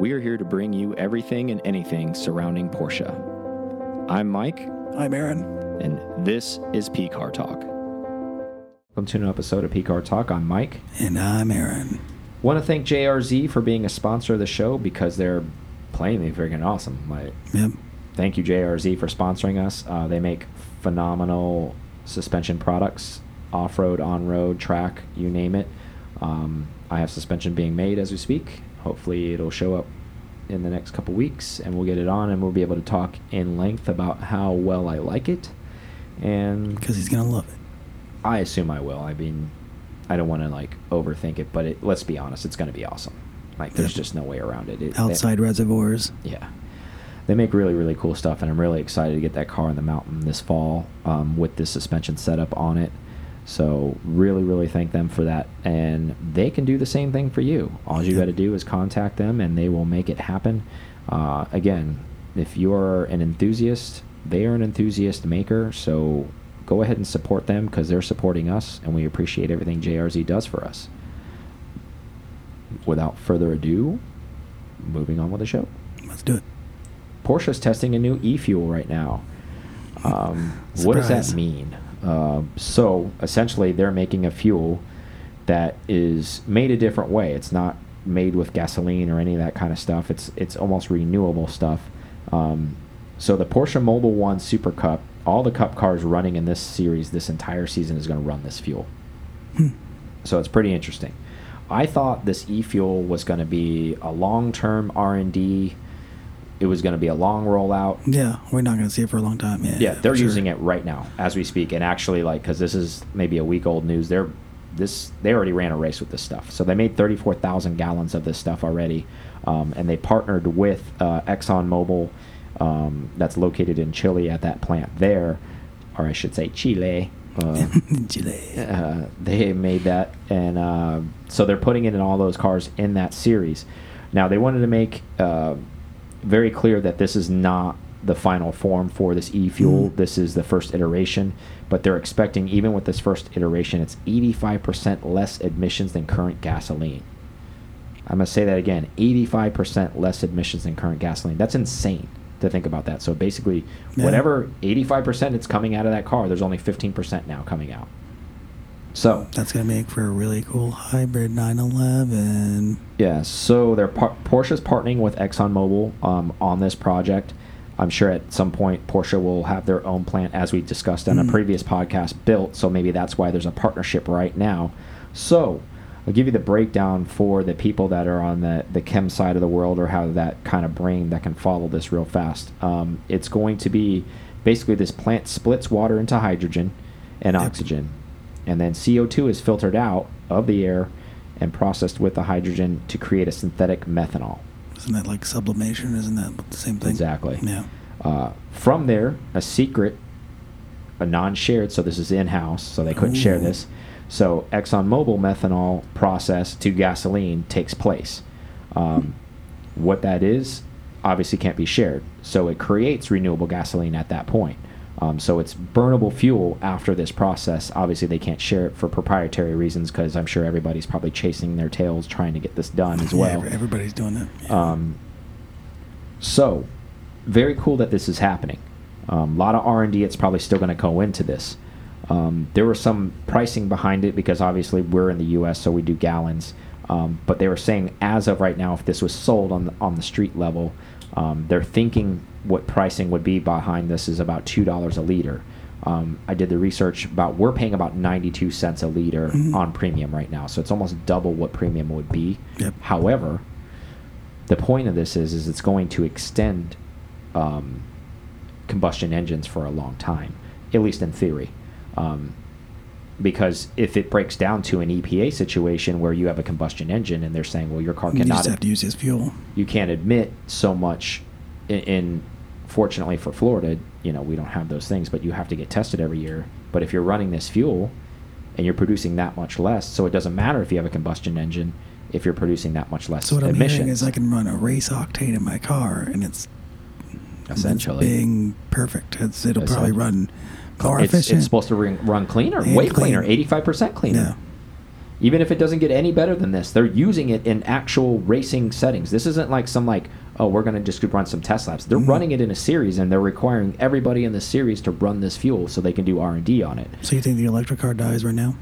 We are here to bring you everything and anything surrounding Porsche. I'm Mike, I'm Aaron. and this is P Car Talk. Welcome to an episode of P Car Talk. I'm Mike. And I'm Aaron. Want to thank JRZ for being a sponsor of the show because they're plainly freaking awesome. Like, Yep. thank you JRZ for sponsoring us. Uh, they make phenomenal suspension products, off-road, on-road, track, you name it. Um, I have suspension being made as we speak. Hopefully, it'll show up in the next couple weeks, and we'll get it on, and we'll be able to talk in length about how well I like it. And Because he's going to love it. I assume I will. I mean, I don't want to like overthink it, but it, let's be honest, it's going to be awesome. Like, there's Yep. just no way around it. it Outside reservoirs. yeah. They make really, really cool stuff, and I'm really excited to get that car in the mountain this fall um, with this suspension setup on it. So, really, really thank them for that. And they can do the same thing for you. All you got to do is contact them, and they will make it happen. Uh, again, if you're an enthusiast, they are an enthusiast maker. So, go ahead and support them because they're supporting us, and we appreciate everything JRZ does for us. Without further ado, moving on with the show. Let's do it. Porsche's testing a new e-fuel right now. Um, what does that mean? Uh, so essentially, they're making a fuel that is made a different way. It's not made with gasoline or any of that kind of stuff. It's it's almost renewable stuff. Um, so the Porsche Mobil 1 Super Cup, all the Cup cars running in this series this entire season is going to run this fuel. Hmm. So it's pretty interesting. I thought this e-fuel was going to be a long-term R&D. It was going to be a long rollout. Yeah, we're not going to see it for a long time. Yeah, Yeah, they're for sure. using it right now as we speak, and actually, like, because this is maybe a week old news. They're this they already ran a race with this stuff, so they made thirty four thousand gallons of this stuff already, um, and they partnered with uh, ExxonMobil, um, that's located in Chile at that plant there, or I should say Chile. Uh, Chile. uh, they made that, and uh, so they're putting it in all those cars in that series. Now they wanted to make uh, very clear that this is not the final form for this e-fuel. Mm. This is the first iteration, but they're expecting even with this first iteration, it's 85% less emissions than current gasoline. I'm gonna say that again: 85% less emissions than current gasoline. That's insane to think about that. So basically, Yeah. whatever 85% it's coming out of that car, there's only 15% now coming out. So That's going to make for a really cool hybrid 911. yeah, so they're par- Porsche's partnering with ExxonMobil um, on this project. I'm sure at some point Porsche will have their own plant, as we discussed on a Mm. previous podcast, built. So maybe that's why there's a partnership right now. So I'll give you the breakdown for the people that are on the the chem side of the world or have that kind of brain that can follow this real fast. Um, it's going to be basically this plant splits water into hydrogen and Yep. oxygen, and then CO2 is filtered out of the air and processed with the hydrogen to create a synthetic methanol. Isn't that like sublimation? Isn't that the same thing? Exactly. Yeah. Uh, from there, a secret, a non-shared, so this is in-house, so they couldn't share this. So ExxonMobil methanol process to gasoline takes place. Um, what that is, obviously can't be shared. So it creates renewable gasoline at that point. Um, so it's burnable fuel after this process. Obviously, they can't share it for proprietary reasons because I'm sure everybody's probably chasing their tails trying to get this done as well. every- everybody's doing that. Yeah. Um, so, very cool that this is happening. A lot of R and D. It's probably still going to go into this. Um, there was some pricing behind it because obviously we're in the U.S., so we do gallons. Um, but they were saying as of right now, if this was sold on the, on the street level, um, they're thinking what pricing would be behind this is about two dollars a liter. Um, I did the research about we're paying about ninety two cents a liter Mhm. on premium right now, so it's almost double what premium would be. Yep. However, the point of this is is it's going to extend um, combustion engines for a long time, at least in theory. Um, because if it breaks down to an EPA situation where you have a combustion engine and they're saying, well, your car you cannot, just have to use his fuel. you can't admit so much. In, in fortunately for Florida, you know we don't have those things, but you have to get tested every year. But if you're running this fuel and you're producing that much less, so it doesn't matter if you have a combustion engine if you're producing that much less So what I'm emissions. hearing is I can run a race octane in my car, and it's essentially. it's being perfect. It's, it'll probably run more it's, efficient. it's supposed to run, run cleaner, way clean. cleaner, 85% cleaner. Even if it doesn't get any better than this, they're using it in actual racing settings. This isn't like some like, oh, we're going to just run some test laps. They're Mhm. running it in a series, and they're requiring everybody in the series to run this fuel so they can do R and D on it. So you think the electric car dies right now?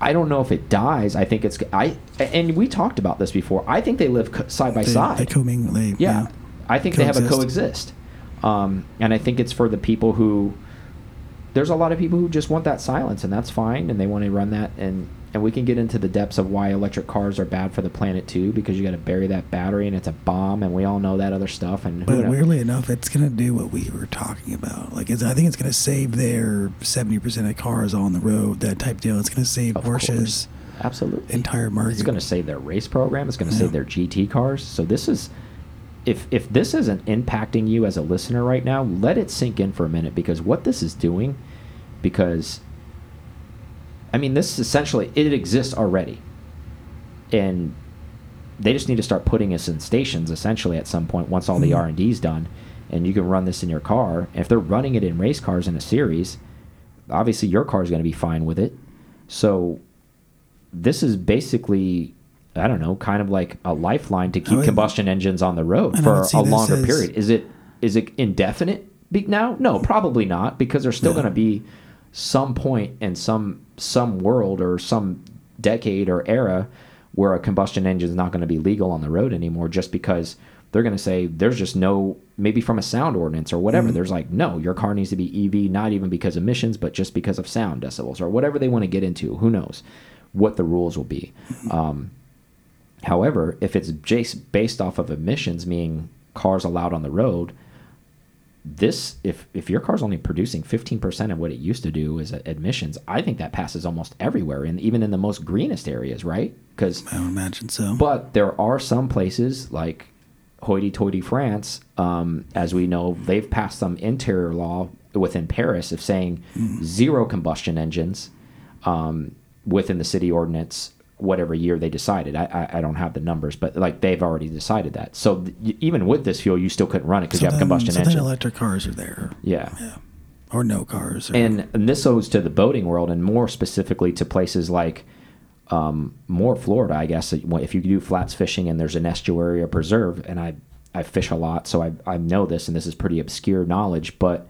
I don't know if it dies. I think it's I and we talked about this before. I think they live side by they, side. They comming. They, yeah. I think they have a Coexist. coexist, um, and I think it's for the people who. There's a lot of people who just want that silence, and that's fine, and they want to run that, and and we can get into the depths of why electric cars are bad for the planet too, because you got to bury that battery, and it's a bomb, and we all know that other stuff, and But weirdly enough, it's gonna do what we were talking about. Like, it's, I think it's gonna save their seventy percent of cars on the road. That type deal. It's gonna save Of Porsche's course. absolutely entire market. It's going to save their race program. It's going to Yeah. save their GT cars. So this is, if if this isn't impacting you as a listener right now, let it sink in for a minute because what this is doing, because, I mean, this essentially it exists already, and they just need to start putting us in stations essentially at some point once all the Mhm. R and D's done, and you can run this in your car. And if they're running it in race cars in a series, obviously your car is going to be fine with it. So this is basically I don't know, kind of like a lifeline to keep would- combustion engines on the road for a longer as- period. Is it is it indefinite now? No, probably not because there's still Yeah. going to be some point in some some world or some decade or era where a combustion engine is not going to be legal on the road anymore just because they're going to say there's just no maybe from a sound ordinance or whatever Mhm. there's like no your car needs to be EV not even because of emissions but just because of sound decibels or whatever they want to get into who knows what the rules will be um, however if it's based off of emissions meaning cars allowed on the road this if if your car's only producing 15% of what it used to do as admissions i think that passes almost everywhere and even in the most greenest areas right because I would imagine so. but there are some places like hoity-toity France, um, as we know, they've passed some interior law within Paris of saying zero combustion engines um, within the city ordinance, whatever year they decided. I, I, I don't have the numbers, but like they've already decided that. So even with this fuel, you still couldn't run it because so you have then, combustion so engine. then electric cars are there. yeah. Yeah. Or no cars. Or, And, and this goes to the boating world and more specifically to places like um, more Florida, I guess. If you do flats fishing and there's an estuary or preserve, and I, I fish a lot, so I, I know this, and this is pretty obscure knowledge, but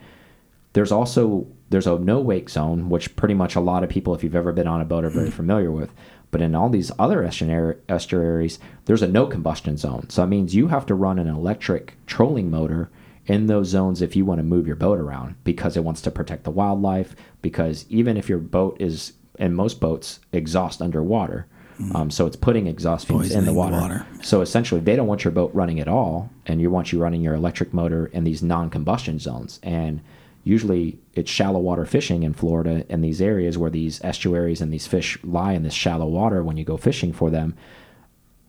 there's also there's a no wake zone, which pretty much a lot of people, if you've ever been on a boat, are very familiar with. But in all these other estuaries, there's a no combustion zone. So that means you have to run an electric trolling motor in those zones if you want to move your boat around because it wants to protect the wildlife. Because even if your boat is, and most boats exhaust underwater, um, so it's putting exhaust fumes in the Poisoning the water. water. So essentially, they don't want your boat running at all, and you want you running your electric motor in these non-combustion zones. And usually, it's shallow water fishing in Florida in these areas where these estuaries and these fish lie in this shallow water. When you go fishing for them,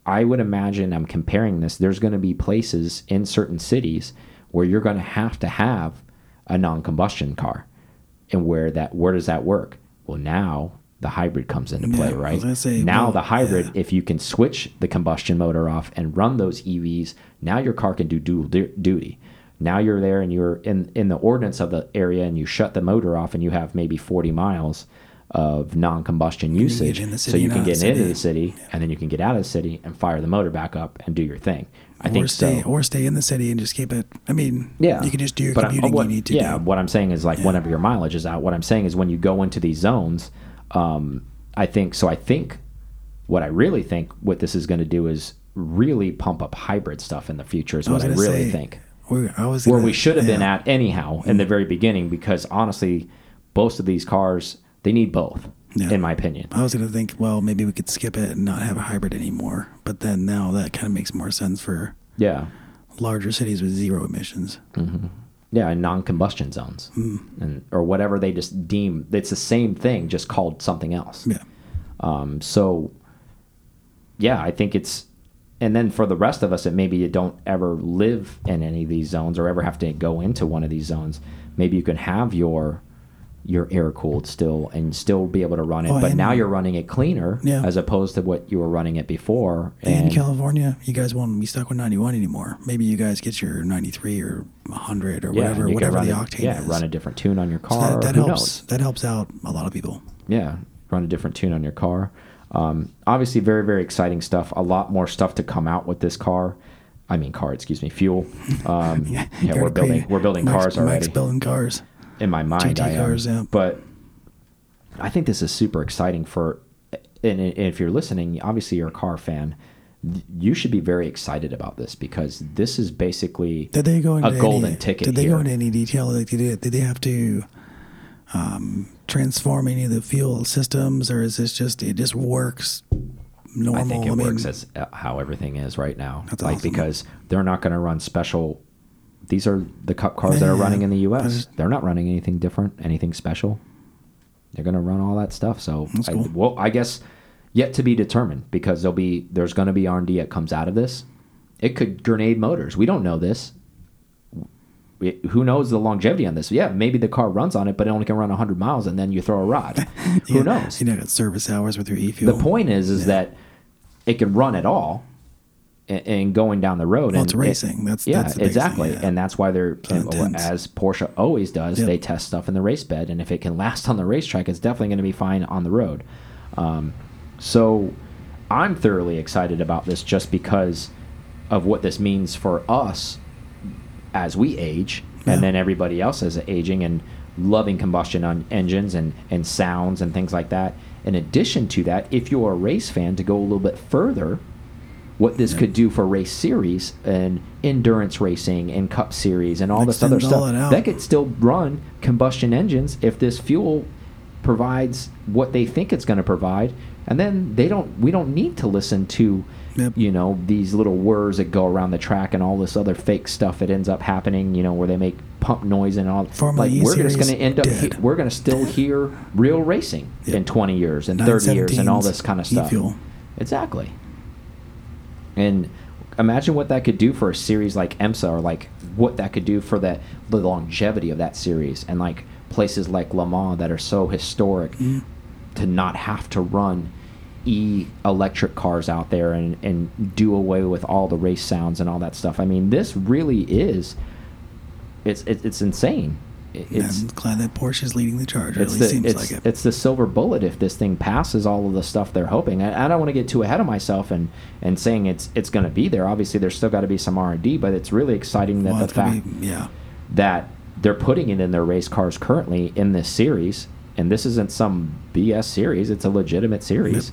I would imagine I'm comparing this. There's going to be places in certain cities where you're going to have to have a non-combustion car, and where that where does that work? Well, now the hybrid comes into play, Yeah, right? say, now well, the hybrid, yeah. if you can switch the combustion motor off and run those EVs, now your car can do dual du- duty. Now you're there and you're in in the ordinance of the area, and you shut the motor off, and you have maybe 40 miles of non-combustion usage, so you can get the into city. the city, and then you can get out of the city and fire the motor back up and do your thing. I or think stay, so. Or stay in the city and just keep it. I mean, Yeah, you can just do your But I- commuting what- you need to yeah, do. what I'm saying is like Yeah. whenever your mileage is out. What I'm saying is when you go into these zones, um, I think so. I think what I really think what this is going to do is really pump up hybrid stuff in the future. Is I what I gonna really say, think. Where, I was Where gonna- we should have been at anyhow in the very beginning, because honestly, both of these cars they need both, Yeah. in my opinion. I was gonna think, well, maybe we could skip it and not have a hybrid anymore. But then now that kind of makes more sense for Yeah, larger cities with zero emissions. yeah, and non-combustion zones, Mm. and or whatever they just deem. It's the same thing, just called something else. Yeah. Um, so, yeah, I think it's, and then for the rest of us, that maybe you don't ever live in any of these zones or ever have to go into one of these zones. Maybe you can have your your air cooled still and still be able to run it, Oh, but now you're running it cleaner Yeah. as opposed to what you were running it before. in California, you guys won't be stuck with 91 anymore. Maybe you guys get your 93 or 100 or yeah, whatever, whatever the a- octane yeah, is. run a different tune on your So car. that, that helps. knows? That helps out a lot of people. Yeah, run a different tune on your car. Um, obviously, very very exciting stuff. A lot more stuff to come out with this car. I mean, car. Excuse me, fuel. Um, yeah, yeah we're building we're building cars already. Building cars. In my mind, GT I am. cars, yeah. But I think this is super exciting for. And if you're listening, obviously you're a car fan. You should be very excited about this because this is basically Did they go into a golden any, ticket. Did they here. go into any detail? Like, did they, did they have to um, transform any of the fuel systems, or is this just it just works normal? I think it mean, works as uh, how everything is right now. That's like awesome. because they're not going to run special. These are the cup cars that are running in the U.S. They're not running anything different, anything special. They're going to run all that stuff. So, I, cool. well, I guess yet to be determined because there'll be there's going to be R and D that comes out of this. It could grenade motors. We don't know this. Who knows the longevity on this? Yeah, maybe the car runs on it, but it only can run 100 miles, and then you throw a rod. Who knows? You know, got service hours with your e-fuel. The point is, is that it can run at all, and, and going down the road. Well, and it's it- racing. That's- yeah, that's exactly, thing, yeah. and that's why they're and, as Porsche always does. Yep. They test stuff in the race bed, and if it can last on the racetrack, it's definitely going to be fine on the road. Um, so, I'm thoroughly excited about this just because of what this means for us as we age, Yeah. and then everybody else is aging and loving combustion on engines and, and sounds and things like that. In addition to that, if you're a race fan, to go a little bit further, what this could do for race series and endurance racing and cup series and all this other stuff that could still run combustion engines if this fuel provides what they think it's going to provide and then they don't we don't need to listen to Yep. you know these little whirs that go around the track and all this other fake stuff that ends up happening you know where they make pump noise and all Formula like E we're just going to end up we're going to still hear real racing Yep. in 20 years and 30 years and all this kind of stuff e-fuel. exactly and imagine what that could do for a series like IMSA or like what that could do for that, the longevity of that series and like places like Le Mans that are so historic Mm. to not have to run e electric cars out there and, and do away with all the race sounds and all that stuff. I mean, this really is it's it's, it's insane. It's I'm glad that Porsche is leading the charge. Or at it's least the seems like it. it's the silver bullet if this thing passes all of the stuff they're hoping. I, I don't want to get too ahead of myself and, and saying it's it's going to be there. Obviously, there's still got to be some R and D, but it's really exciting that well, the fact be, yeah. that they're putting it in their race cars currently in this series, and this isn't some BS series. It's a legitimate series,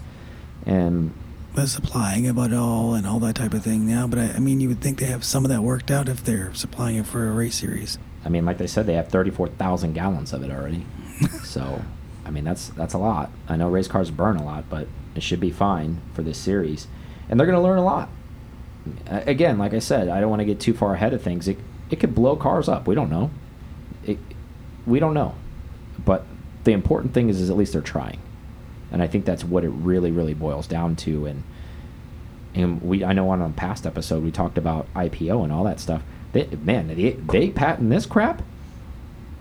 and the supplying of it all and all that type of thing now. But I, I mean, you would think they have some of that worked out if they're supplying it for a race series. I mean, like they said, they have 34,000 gallons of it already. so, I mean, that's that's a lot. I know race cars burn a lot, but it should be fine for this series, and they're going to learn a lot. Again, like I said, I don't want to get too far ahead of things. It it could blow cars up. We don't know. It, we don't know, but the important thing is, is at least they're trying, and I think that's what it really, really boils down to. And and we I know on a past episode we talked about IPO and all that stuff. They, man, they, they patent this crap.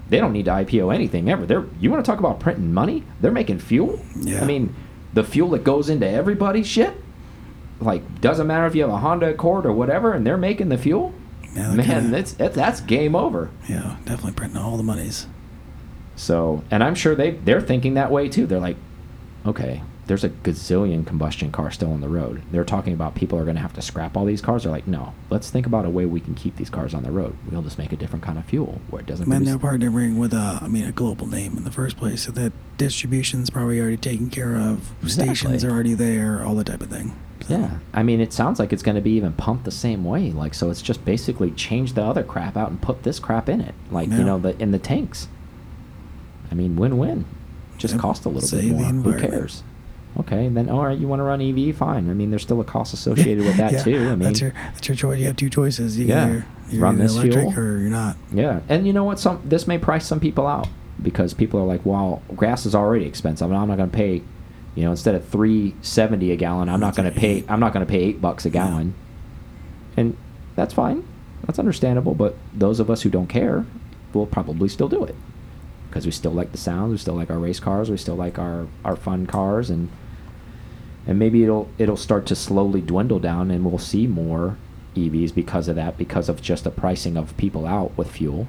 They don't need to IPO anything ever. They're you want to talk about printing money? They're making fuel. Yeah. I mean, the fuel that goes into everybody's shit. Like, doesn't matter if you have a Honda Accord or whatever, and they're making the fuel. Yeah, man, kinda- that's that, that's game over. Yeah, definitely printing all the monies. So, and I'm sure they they're thinking that way too. They're like, okay, there's a gazillion combustion cars still on the road. They're talking about people are going to have to scrap all these cars. They're like, no, let's think about a way we can keep these cars on the road. We'll just make a different kind of fuel where it doesn't. Man, they're partnering with a, I mean, a global name in the first place, so that distribution's probably already taken care of. Stations are already there, all that type of thing. So, Yeah, I mean, it sounds like it's going to be even pumped the same way. Like, so it's just basically change the other crap out and put this crap in it. Like, Yeah. you know, the in the tanks. I mean, win-win. Just Yep. cost a little Save bit more. Who cares? Okay, then all right, you want to run EV, fine. I mean, there's still a cost associated with that Yeah, too. I mean, that's your that's your choice. You have two choices. You Yeah. either, you're Run this fuel. or you're not. Yeah, and you know what? Some this may price some people out because people are like, "Well, gas is already expensive. I'm not going to pay, you know, instead of three seventy a gallon, I'm not going to pay. I'm not going to pay eight bucks a gallon." And that's fine. That's understandable. But those of us who don't care will probably still do it because we still like the sounds. We still like our race cars. We still like our our fun cars, and and maybe it'll it'll start to slowly dwindle down, and we'll see more EVs because of that, because of just the pricing of people out with fuel.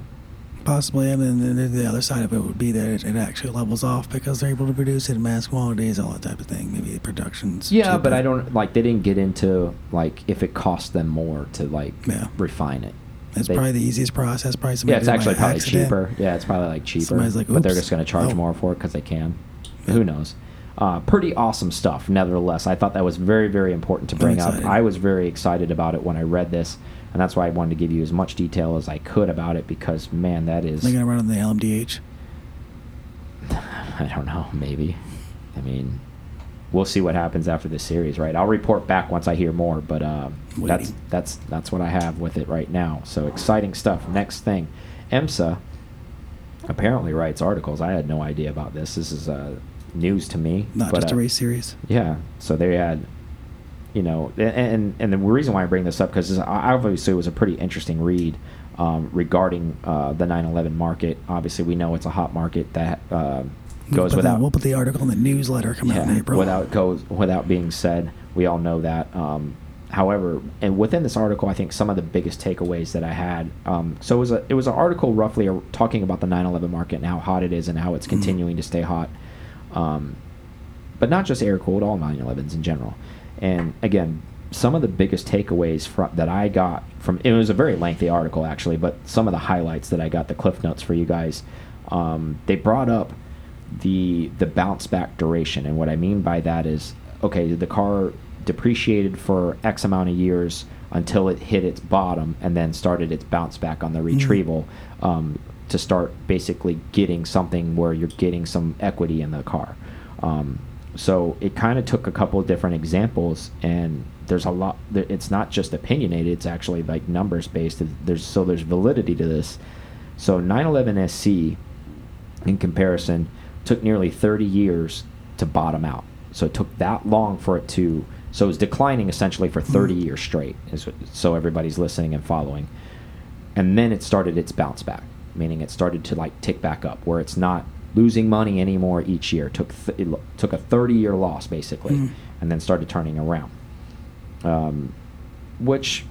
Possibly, and then the- the other side of it would be that it, it actually levels off because they're able to produce it in mass quantities, all that type of thing. Maybe the production's Yeah, but. I don't like they didn't get into like if it cost them more to like Yeah. refine it. It's They- probably the easiest process. Probably yeah, it's actually probably accident. cheaper. Yeah, it's probably like cheaper. Somebody's like, but they're just going to charge Oh. more for it because they can. Yeah. Who knows? Uh, pretty awesome stuff. Nevertheless, I thought that was very, very important to bring up. I was very excited about it when I read this, and that's why I wanted to give you as much detail as I could about it because man, that is. They're gonna run on the LMDH. I don't know. Maybe. I mean, we'll see what happens after this series, right? I'll report back once I hear more, but um, that's that's that's what I have with it right now. So exciting stuff. Next thing, IMSA apparently writes articles. I had no idea about this. This is uh, news to me. Not but, just a uh, race series. Yeah. So they had, you know, and and the reason why I bring this up because obviously it was a pretty interesting read um, regarding uh, the 911 market. Obviously, we know it's a hot market that uh, goes the- without we'll put the article in the newsletter coming out in April. without goes without being said. We all know that. Um, however, and within this article, I think some of the biggest takeaways that I had. Um, so it was a it was an article roughly talking about the 911 market and how hot it is and how it's Mhm. continuing to stay hot. Um, but not just air cooled, all 911s in general. And again, some of the biggest takeaways from that I got from it was a very lengthy article actually, but some of the highlights that I got, the cliff notes for you guys, um, they brought up the the bounce back duration, and what I mean by that is okay, the car depreciated for X amount of years until it hit its bottom and then started its bounce back on the retrieval um, to start basically getting something where you're getting some equity in the car. Um, so it kind of took a couple of different examples, and there's a lot. It's not just opinionated; it's actually like numbers based. There's so there's validity to this. So 911 SC, in comparison, took nearly 30 years to bottom out. So it took that long for it to. So it was declining essentially for 30 Mm. years straight. Is so everybody's listening and following, and then it started its bounce back, meaning it started to like tick back up, where it's not losing money anymore each year. It took th- it took a 30 year loss basically, Mm. and then started turning around. Um, which,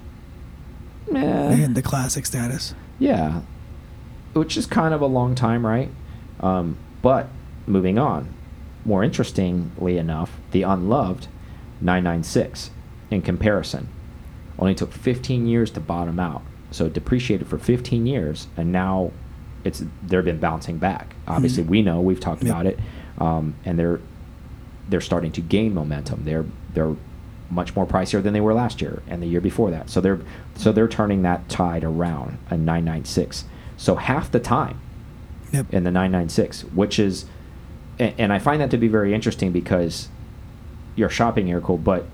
eh, and the classic status. yeah, which is kind of a long time, right? Um, but moving on, more interestingly enough, the unloved 996 in comparison only took 15 years to bottom out. So it depreciated for 15 years, and now it's they've been bouncing back. Obviously, Mhm. we know we've talked Yep. about it, um, and they're they're starting to gain momentum. They're they're much more pricier than they were last year and the year before that. So they're so they're turning that tide around a 996. So half the time Yep. in the 996, which is and, and I find that to be very interesting because you're shopping air cool, but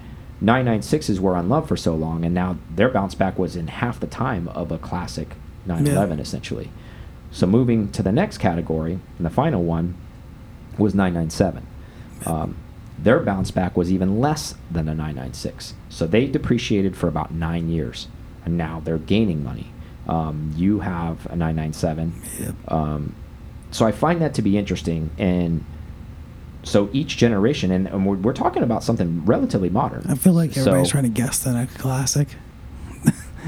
996s were on love for so long, and now their bounce back was in half the time of a classic 911, Yeah. essentially. So moving to the next category, and the final one was 997. Um, their bounce back was even less than a 996. So they depreciated for about nine years, and now they're gaining money. Um, you have a 997. Yep. Um, so I find that to be interesting, and so each generation, and, and we're, we're talking about something relatively modern. I feel like everybody's So trying to guess the next classic.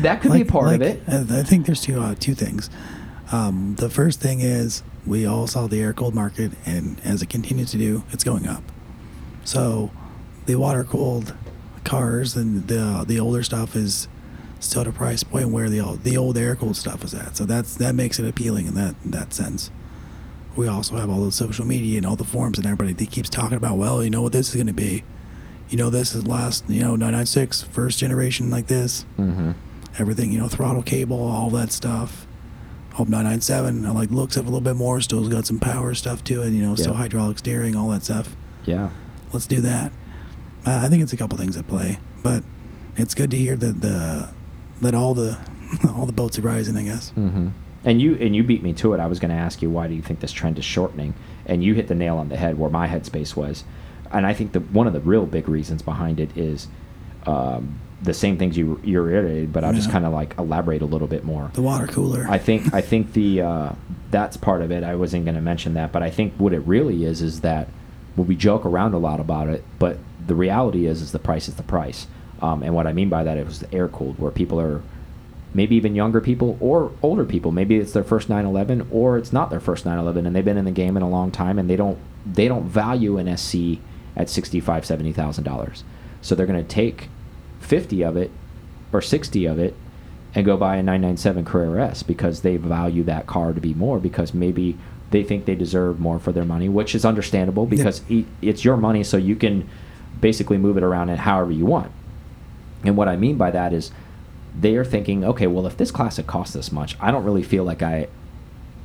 That could be Like- part of it. I I think there's two uh, two things. Um, the first thing is we all saw the air cooled market, and as it continues to do, it's going up. So the water cooled cars and the the older stuff is still at a price point where the old, the old air cooled stuff is at. So that's that makes it appealing in that in that sense. We also have all the social media and all the forums and everybody that keeps talking about. Well, you know what this is going to be. You know this is last. You know 996 first generation like this Mm-hmm. everything, you know, throttle cable, all that stuff. Hope 997, I like looks of a little bit more. Still's got some power stuff to it, you know, still hydraulic steering, all that stuff. Yeah. Let's do that. Uh, I think it's a couple things at play, but it's good to hear that the that all the all the boats are rising. I guess. Mm-hmm. And you and you beat me to it. I was going to ask you why do you think this trend is shortening, and you hit the nail on the head where my headspace was. And I think that one of the real big reasons behind it is um, the same things you you reiterated, but I'll just kind of like elaborate a little bit more. The water cooler. I think I think the uh, that's part of it. I wasn't going to mention that, but I think what it really is is that well, we joke around a lot about it, but the reality is is the price is the price. Um, and what I mean by that is the air cooled, where people are maybe even younger people or older people. Maybe it's their first 911 or it's not their first 911 and they've been in the game in a long time and they don't they don't value an SC at 65 70,000 dollars. So they're going to take 50 of it or 60 of it and go buy a 997 Carrera S because they value that car to be more because maybe they think they deserve more for their money, which is understandable because yep. it's your money so you can basically move it around it however you want. And what I mean by that is they are thinking, okay, well, if this classic costs this much, I don't really feel like I,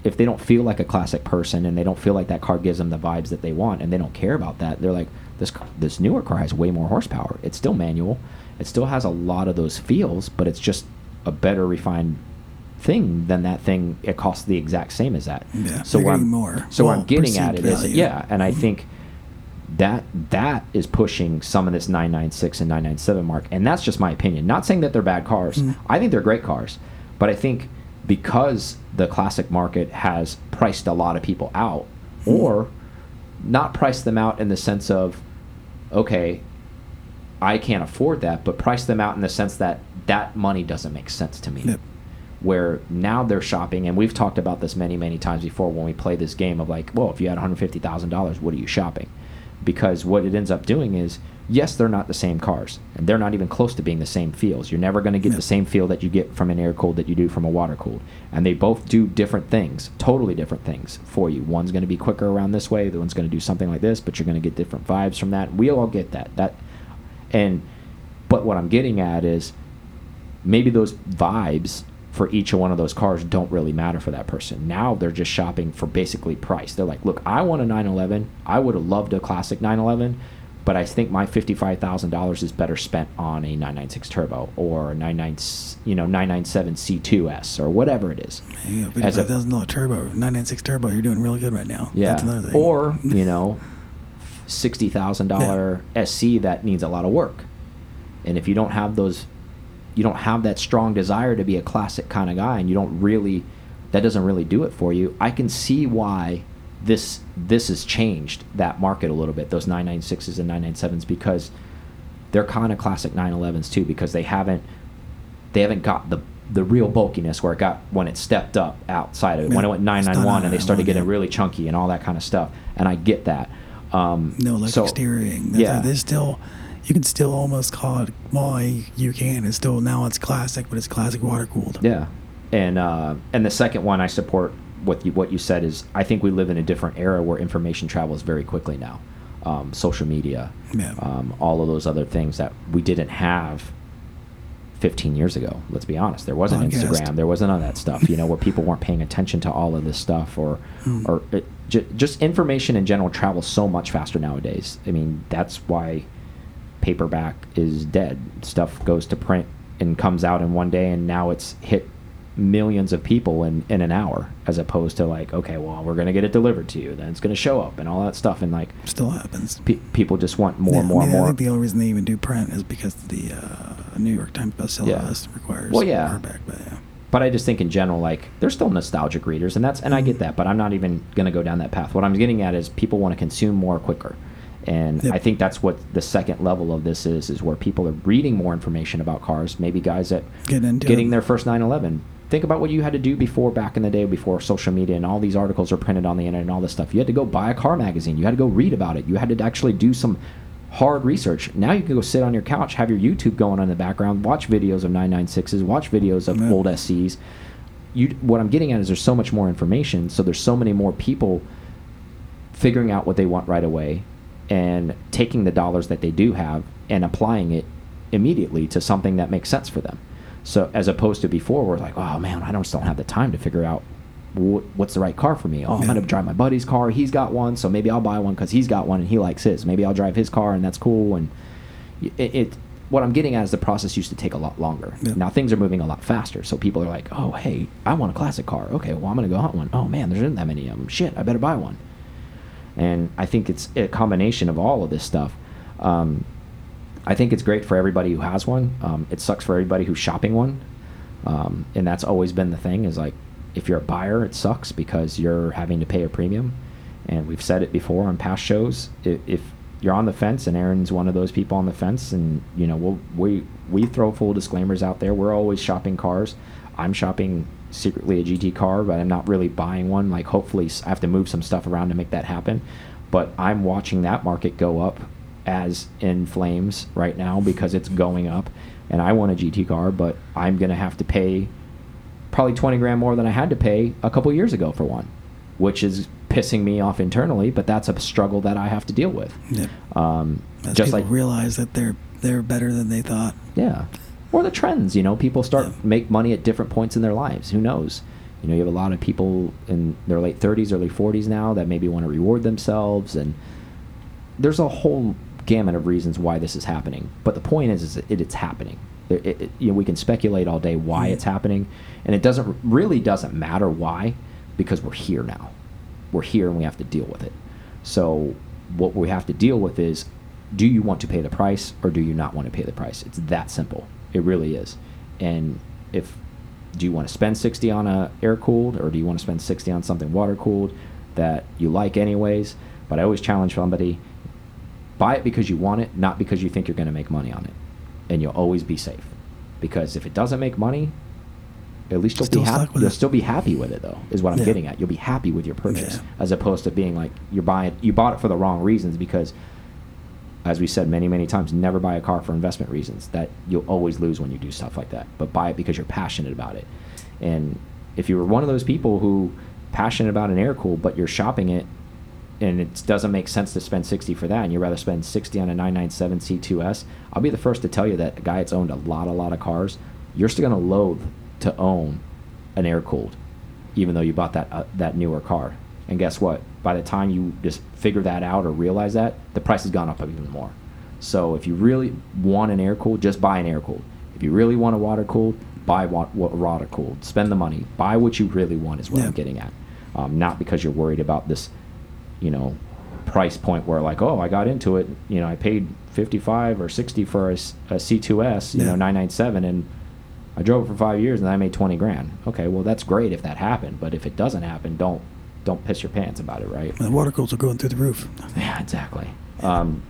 if they don't feel like a classic person and they don't feel like that car gives them the vibes that they want and they don't care about that, they're like, this this newer car has way more horsepower. It's still manual. It still has a lot of those feels, but it's just a better refined thing than that thing. It costs the exact same as that. Yeah, so I'm more. So well, I'm getting at it is yeah, and I mm -hmm. think that that is pushing some of this 996 and 997 mark and that's just my opinion not saying that they're bad cars mm. i think they're great cars but i think because the classic market has priced a lot of people out mm. or not priced them out in the sense of okay i can't afford that but price them out in the sense that that money doesn't make sense to me yep. where now they're shopping and we've talked about this many many times before when we play this game of like well if you had $150000 what are you shopping because what it ends up doing is yes they're not the same cars and they're not even close to being the same feels you're never going to get the same feel that you get from an air cooled that you do from a water cooled and they both do different things totally different things for you. One's going to be quicker around this way the one's going to do something like this but you're going to get different vibes from that. We all get that that and but what i'm getting at is maybe those vibes for each one of those cars don't really matter for that person. Now they're just shopping for basically price. They're like, look, I want a 911. I would have loved a classic 911, but I think my $55,000 is better spent on a 996 turbo or a 99, you know, 997 C2S or whatever it is. Yeah, $55,000 turbo, 996 turbo, you're doing really good right now. Yeah. Or, you know, $60,000 yeah. SC that needs a lot of work. And if you don't have those you don't have that strong desire to be a classic kind of guy and you don't really that doesn't really do it for you. I can see why this this has changed that market a little bit those 996s and 997s because they're kind of classic 911s too because they haven't they haven't got the the real bulkiness where it got when it stepped up outside of it. When it went 991 and they started getting really chunky and all that kind of stuff. And i get that. Um, no electric so, steering. Yeah. there's still you can still almost call it well you can it's still now it's classic but it's classic water cooled yeah and uh, and the second one i support what you what you said is i think we live in a different era where information travels very quickly now um, social media yeah. um, all of those other things that we didn't have 15 years ago let's be honest there wasn't Podcast. instagram there wasn't all that stuff you know where people weren't paying attention to all of this stuff or mm. or it, just information in general travels so much faster nowadays i mean that's why paperback is dead. Stuff goes to print and comes out in one day, and now it's hit millions of people in, in an hour, as opposed to like, okay, well, we're going to get it delivered to you, then it's going to show up, and all that stuff. And like, still happens. Pe people just want more, yeah, more, I mean, more. I think the only reason they even do print is because the uh, New York Times bestseller yeah. list requires well, yeah. paperback. But yeah. But I just think in general, like they're still nostalgic readers, and that's and I get mm-hmm. that. But I'm not even going to go down that path. What I'm getting at is people want to consume more quicker. And yep. I think that's what the second level of this is, is where people are reading more information about cars. Maybe guys that Get getting it. their first 911. Think about what you had to do before, back in the day, before social media and all these articles are printed on the internet and all this stuff. You had to go buy a car magazine. You had to go read about it. You had to actually do some hard research. Now you can go sit on your couch, have your YouTube going on in the background, watch videos of 996s, watch videos of old SCs. You, what I'm getting at is there's so much more information, so there's so many more people figuring out what they want right away, and taking the dollars that they do have and applying it immediately to something that makes sense for them. So as opposed to before, we're like, oh man, I just don't have the time to figure out what's the right car for me. Oh, I'm gonna drive my buddy's car. He's got one, so maybe I'll buy one because he's got one and he likes his. Maybe I'll drive his car and that's cool. And it, it what I'm getting at is the process used to take a lot longer. Yeah. Now things are moving a lot faster, so people are like, "Oh, hey, I want a classic car. Okay, well I'm gonna go hunt one. Oh man, there isn't that many of them. Shit, I better buy one." And I think it's a combination of all of this stuff. Um, I think it's great for everybody who has one. Um, it sucks for everybody who's shopping one. Um, and that's always been the thing is like, if you're a buyer, it sucks because you're having to pay a premium. And we've said it before on past shows. If, if you're on the fence, and Aaron's one of those people on the fence, and you know, we'll, we we throw full disclaimers out there. We're always shopping cars. I'm shopping secretly a GT car, but I'm not really buying one. Like, hopefully, I have to move some stuff around to make that happen. But I'm watching that market go up as in flames right now because it's going up, and I want a GT car, but I'm gonna have to pay probably 20 grand more than I had to pay a couple years ago for one, which is pissing me off internally. But that's a struggle that I have to deal with. Yeah. Um, just like realize that they're they're better than they thought. yeah, or the trends. You know, people start Yeah. make money at different points in their lives. Who knows? You know, you have a lot of people in their late 30s, early 40s now that maybe want to reward themselves, and there's a whole gamut of reasons why this is happening. But the point is, is it, it's happening. It, it, you know, we can speculate all day why it's happening, and it doesn't really doesn't matter why, because we're here now. We're here and we have to deal with it. So what we have to deal with is, do you want to pay the price or do you not want to pay the price? It's that simple. It really is. And if do you want to spend 60 on a air cooled or do you want to spend 60 on something water cooled that you like anyways? But I always challenge somebody buy it because you want it, not because you think you're going to make money on it. And you'll always be safe. Because if it doesn't make money, at least you'll Still be happy. with You'll it. still be happy with it, though. Is what I'm Yeah. getting at. You'll be happy with your purchase, Yeah. as opposed to being like you're buying. You bought it for the wrong reasons because, as we said many many times, never buy a car for investment reasons. That you'll always lose when you do stuff like that. But buy it because you're passionate about it. And if you were one of those people who passionate about an air cool, but you're shopping it and it doesn't make sense to spend 60 for that and you'd rather spend 60 on a 997 C2S, I'll be the first to tell you that a guy that's owned a lot, a lot of cars, you're still going to loathe to own an air cooled, even though you bought that uh, that newer car. And guess what? By the time you just figure that out or realize that, the price has gone up even more. So if you really want an air cooled, just buy an air cooled. If you really want a water cooled, buy what wa- water cooled. Spend the money. Buy what you really want is what Yeah. I'm getting at. Um, not because you're worried about this you know, price point where like, oh, I got into it, you know, I paid 55 or 60 for a, a C2S, you Yeah. know, 997 and I drove it for 5 years and I made 20 grand. Okay, well that's great if that happened, but if it doesn't happen, don't don't piss your pants about it, right? The water cools are going through the roof. Yeah, exactly. Um,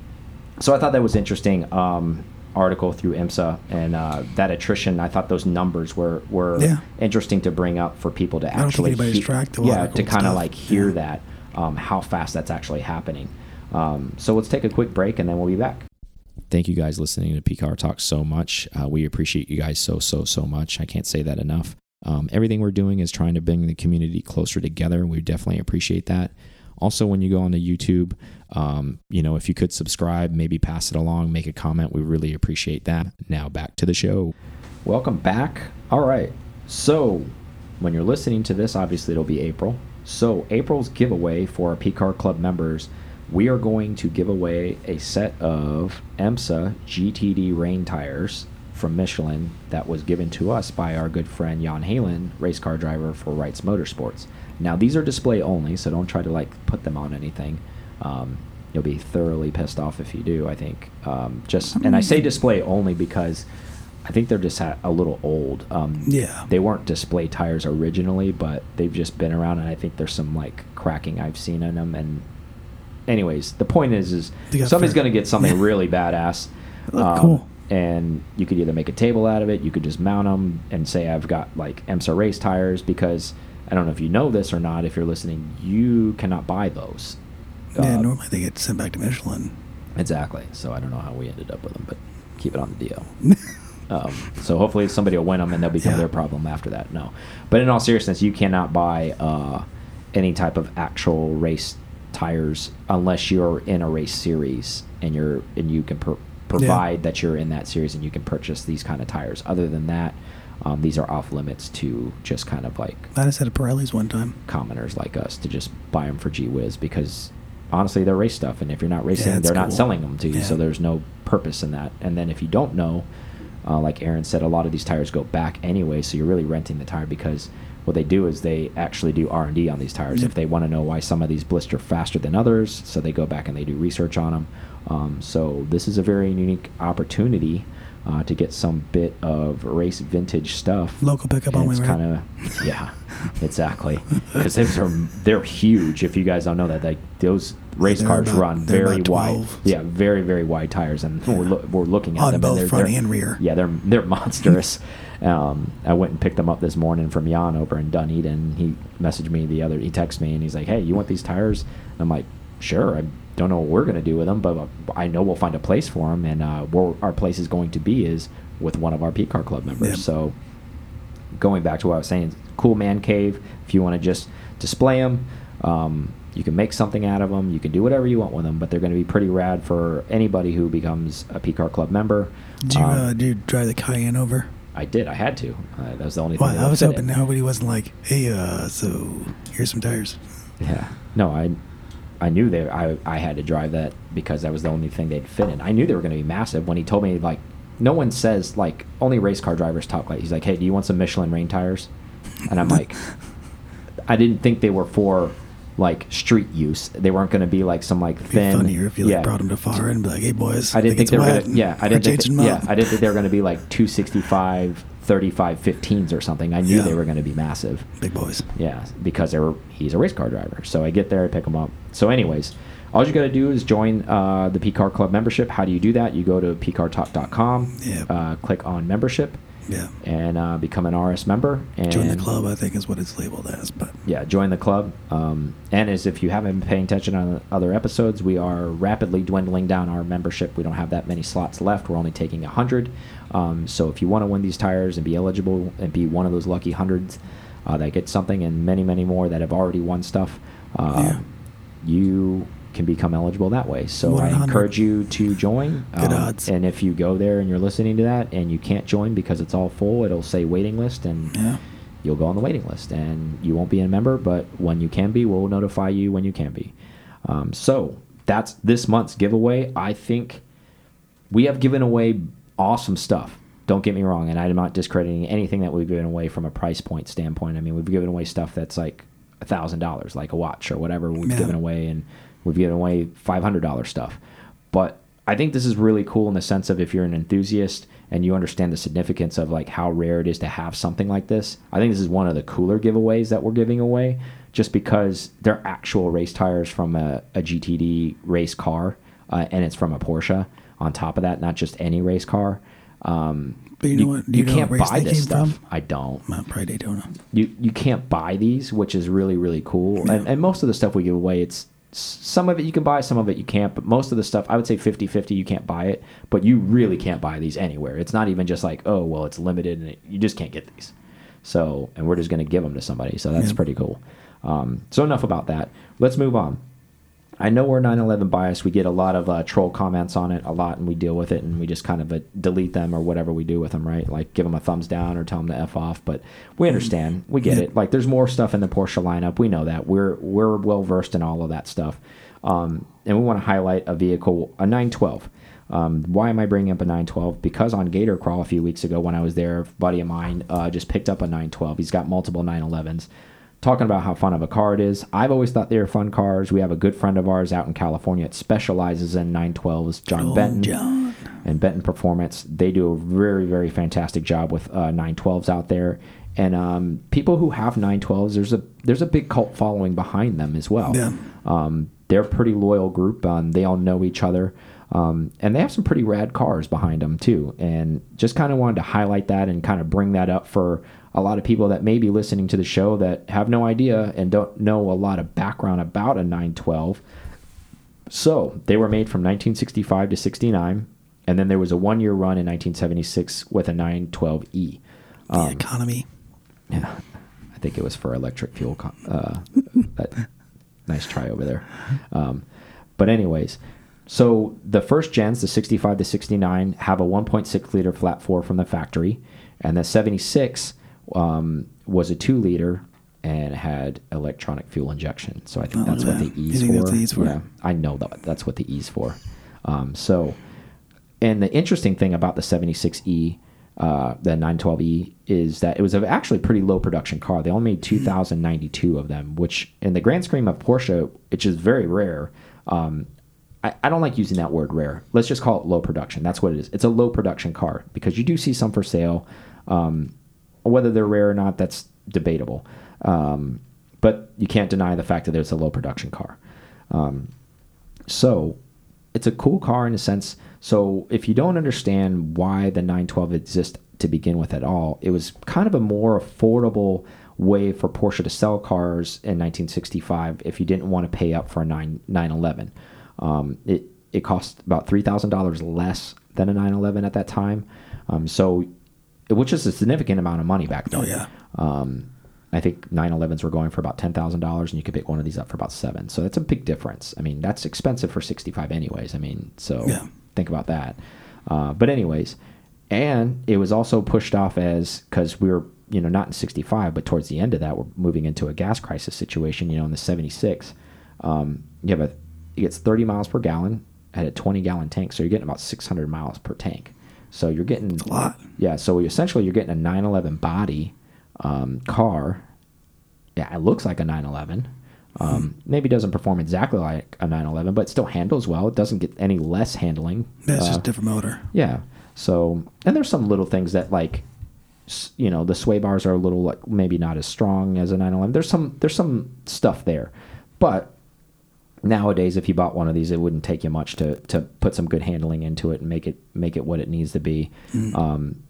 so I thought that was interesting um, article through IMSA and uh, that attrition. I thought those numbers were were Yeah. interesting to bring up for people to I don't think actually anybody's he- tracked the yeah to kind of like hear Yeah. that um, how fast that's actually happening. Um, so let's take a quick break and then we'll be back. Thank you guys listening to PCAR Talk so much. Uh, we appreciate you guys so so so much. I can't say that enough. Um, everything we're doing is trying to bring the community closer together. And We definitely appreciate that. Also, when you go onto YouTube, um, you know, if you could subscribe, maybe pass it along, make a comment, we really appreciate that. Now back to the show. Welcome back. All right. So, when you're listening to this, obviously it'll be April. So, April's giveaway for our PCAR Club members, we are going to give away a set of IMSA GTD rain tires from Michelin that was given to us by our good friend Jan Heylen, race car driver for Wrights Motorsports. Now, these are display only, so don't try to like put them on anything. Um, you'll be thoroughly pissed off if you do. I think. Um, just and I say display only because I think they're just a little old. Um, Yeah. They weren't display tires originally, but they've just been around, and I think there's some like cracking I've seen in them. And anyways, the point is, is somebody's going to get something really badass. Look Um, cool. And you could either make a table out of it, you could just mount them and say I've got like IMSA race tires because I don't know if you know this or not. If you're listening, you cannot buy those. Yeah, Uh, normally they get sent back to Michelin. Exactly. So I don't know how we ended up with them, but keep it on the DL. Um, so hopefully somebody will win them and they'll become Yeah. their problem after that. No, but in all seriousness, you cannot buy uh, any type of actual race tires unless you're in a race series and you're and you can pro- provide that you're in that series and you can purchase these kind of tires. Other than that, um, these are off limits to just kind of like I just had a Pirelli's one time. commoners like us to just buy them for G Wiz because honestly they're race stuff and if you're not racing it's they're not selling them to you so there's no purpose in that and then if you don't know uh, like Aaron said a lot of these tires go back anyway so you're really renting the tire because what they do is they actually do R&D on these tires. If they want to know why some of these blister faster than others so they go back and they do research on them um, so this is a very unique opportunity uh, to get some bit of race vintage stuff. Local pickup and only, it's right? kind of yeah exactly. Because those are they're huge if you guys don't know that like those race They're cars about- run very wide. Yeah, very very wide tires, and we're, loo- we're looking at On them. both and they're, front they're- and rear. Yeah, they're they're monstrous. um, I went and picked them up this morning from Jan over in Dunedin. He messaged me the other. He texted me and he's like, "Hey, you want these tires?" And I'm like, "Sure." I don't know what we're gonna do with them, but uh, I know we'll find a place for them, and uh, where our place is going to be is with one of our P Car Club members. Yep. So going back to what I was saying, cool man cave. If you want to just display them, um, you can make something out of them. You can do whatever you want with them, but they're going to be pretty rad for anybody who becomes a P Car Club member. Did you, Um, uh, did you drive the Cayenne over? I did. I had to. Uh, that was the only thing. Well, that I was hoping nobody wasn't like, hey, uh, so here's some tires. Yeah. No, I. I knew they. I. I had to drive that because that was the only thing they'd fit in. I knew they were going to be massive when he told me like. No one says like only race car drivers talk like he's like hey do you want some Michelin rain tires, and I'm like, I didn't think they were for like street use. They weren't going to be like some like It'd be thin. funnier if you like yeah. brought them to far and be like, hey, boys. I didn't think it's they were gonna. Yeah, I didn't think. 'em yeah. I didn't think they were gonna be like 265, 35, 15s or something. I knew Yeah. they were gonna be massive. Big boys. Yeah, because they were. He's a race car driver. So I get there, I pick him up. So, anyways, all you got to do is join uh, the P Car Club membership. How do you do that? You go to pcartalk.com, Yeah. uh, click on membership, Yeah. and uh, become an RS member. And Join the club, I think is what it's labeled as. But yeah, join the club. Um, and as if you haven't been paying attention on other episodes, we are rapidly dwindling down our membership. We don't have that many slots left. We're only taking a 100. Um, so if you want to win these tires and be eligible and be one of those lucky hundreds uh, that get something, and many, many more that have already won stuff, uh, Yeah. you can become eligible that way. So I in a hundred. encourage you to join. Good Um, odds. And if you go there and you're listening to that and you can't join because it's all full, it'll say waiting list and yeah. you'll go on the waiting list and you won't be a member but when you can be we'll notify you when you can be um, so that's this month's giveaway i think we have given away awesome stuff don't get me wrong and i'm not discrediting anything that we've given away from a price point standpoint i mean we've given away stuff that's like a thousand dollars like a watch or whatever we've Yeah. given away and we've given away $500 stuff but i think this is really cool in the sense of if you're an enthusiast and you understand the significance of like how rare it is to have something like this i think this is one of the cooler giveaways that we're giving away just because they're actual race tires from a, a gtd race car uh, and it's from a porsche on top of that not just any race car um, But you know what- you know can't buy this stuff from? i don't Mount Pride Daytona. you you can't buy these, which is really really cool. And, and most of the stuff we give away, it's some of it you can buy, some of it you can't. But most of the stuff, I would say 50-50, you can't buy it. But you really can't buy these anywhere. It's not even just like oh well, it's limited and it, you just can't get these. So and we're just going to give them to somebody. So that's Yeah. pretty cool. Um, so enough about that. Let's move on. I know we're 911 biased. We get a lot of uh, troll comments on it a lot, and we deal with it, and we just kind of uh, delete them or whatever we do with them, right? Like give them a thumbs down or tell them to f off. But we understand, we get it. Like there's more stuff in the Porsche lineup. We know that. We're we're well versed in all of that stuff, um, and we want to highlight a vehicle, a 912. Um, why am I bringing up a 912? Because on Gator Crawl a few weeks ago when I was there, a buddy of mine uh, just picked up a 912. He's got multiple 911s talking about how fun of a car it is. I've always thought they were fun cars. We have a good friend of ours out in California that specializes in 912s, John Old Benton. John. And Benton Performance. They do a very, very fantastic job with uh, 912s out there. And um, people who have 912s, there's a there's a big cult following behind them as well. Yeah. Um, they're a pretty loyal group. Um, they all know each other. Um, and they have some pretty rad cars behind them too. And just kind of wanted to highlight that and kind of bring that up for a lot of people that may be listening to the show that have no idea and don't know a lot of background about a 912. So they were made from 1965 to 69, and then there was a one-year run in 1976 with a 912e. The Um, economy. Yeah, I think it was for electric fuel. Uh, nice try over there. Um, but anyways, so the first gens, the 65 to 69, have a 1.6 liter flat four from the factory, and the 76 um, was a two liter and had electronic fuel injection. So I think Oh, that's what the E's for. the E's for? Yeah, I know that that's what the E's for. Um, so, and the interesting thing about the 76E, uh, the 912E, is that it was a actually pretty low production car. They only made 2,092 of them, which in the grand scheme of Porsche, which is very rare. Um, I, I don't like using that word rare. Let's just call it low production. That's what it is. It's a low production car because you do see some for sale. Um, whether they're rare or not, that's debatable. Um, but you can't deny the fact that it's a low production car. Um, so it's a cool car in a sense. So if you don't understand why the 912 exists to begin with at all, it was kind of a more affordable way for Porsche to sell cars in 1965 if you didn't want to pay up for a 9 911. Um, it it cost about three thousand dollars less than a 911 at that time, um, so which is a significant amount of money back then. Oh, yeah. Um, I think 911s were going for about ten thousand dollars, and you could pick one of these up for about seven. So that's a big difference. I mean, that's expensive for 65, anyways. I mean, so Yeah. think about that. Uh, but anyways, and it was also pushed off as because we were you know not in 65, but towards the end of that, we're moving into a gas crisis situation. You know, in the 76, um, you have a it gets 30 miles per gallon at a 20 gallon tank, so you're getting about 600 miles per tank. So you're getting a lot. yeah, so essentially you're getting a 911 body um, car. Yeah, it looks like a 911. Um, Maybe doesn't perform exactly like a 911, but it still handles well. It doesn't get any less handling. That's Uh, just a different motor. yeah. So, and there's some little things that like, you know, the sway bars are a little like maybe not as strong as a 911. There's some there's some stuff there, but nowadays if you bought one of these, it wouldn't take you much to to put some good handling into it and make it make it what it needs to be. Um,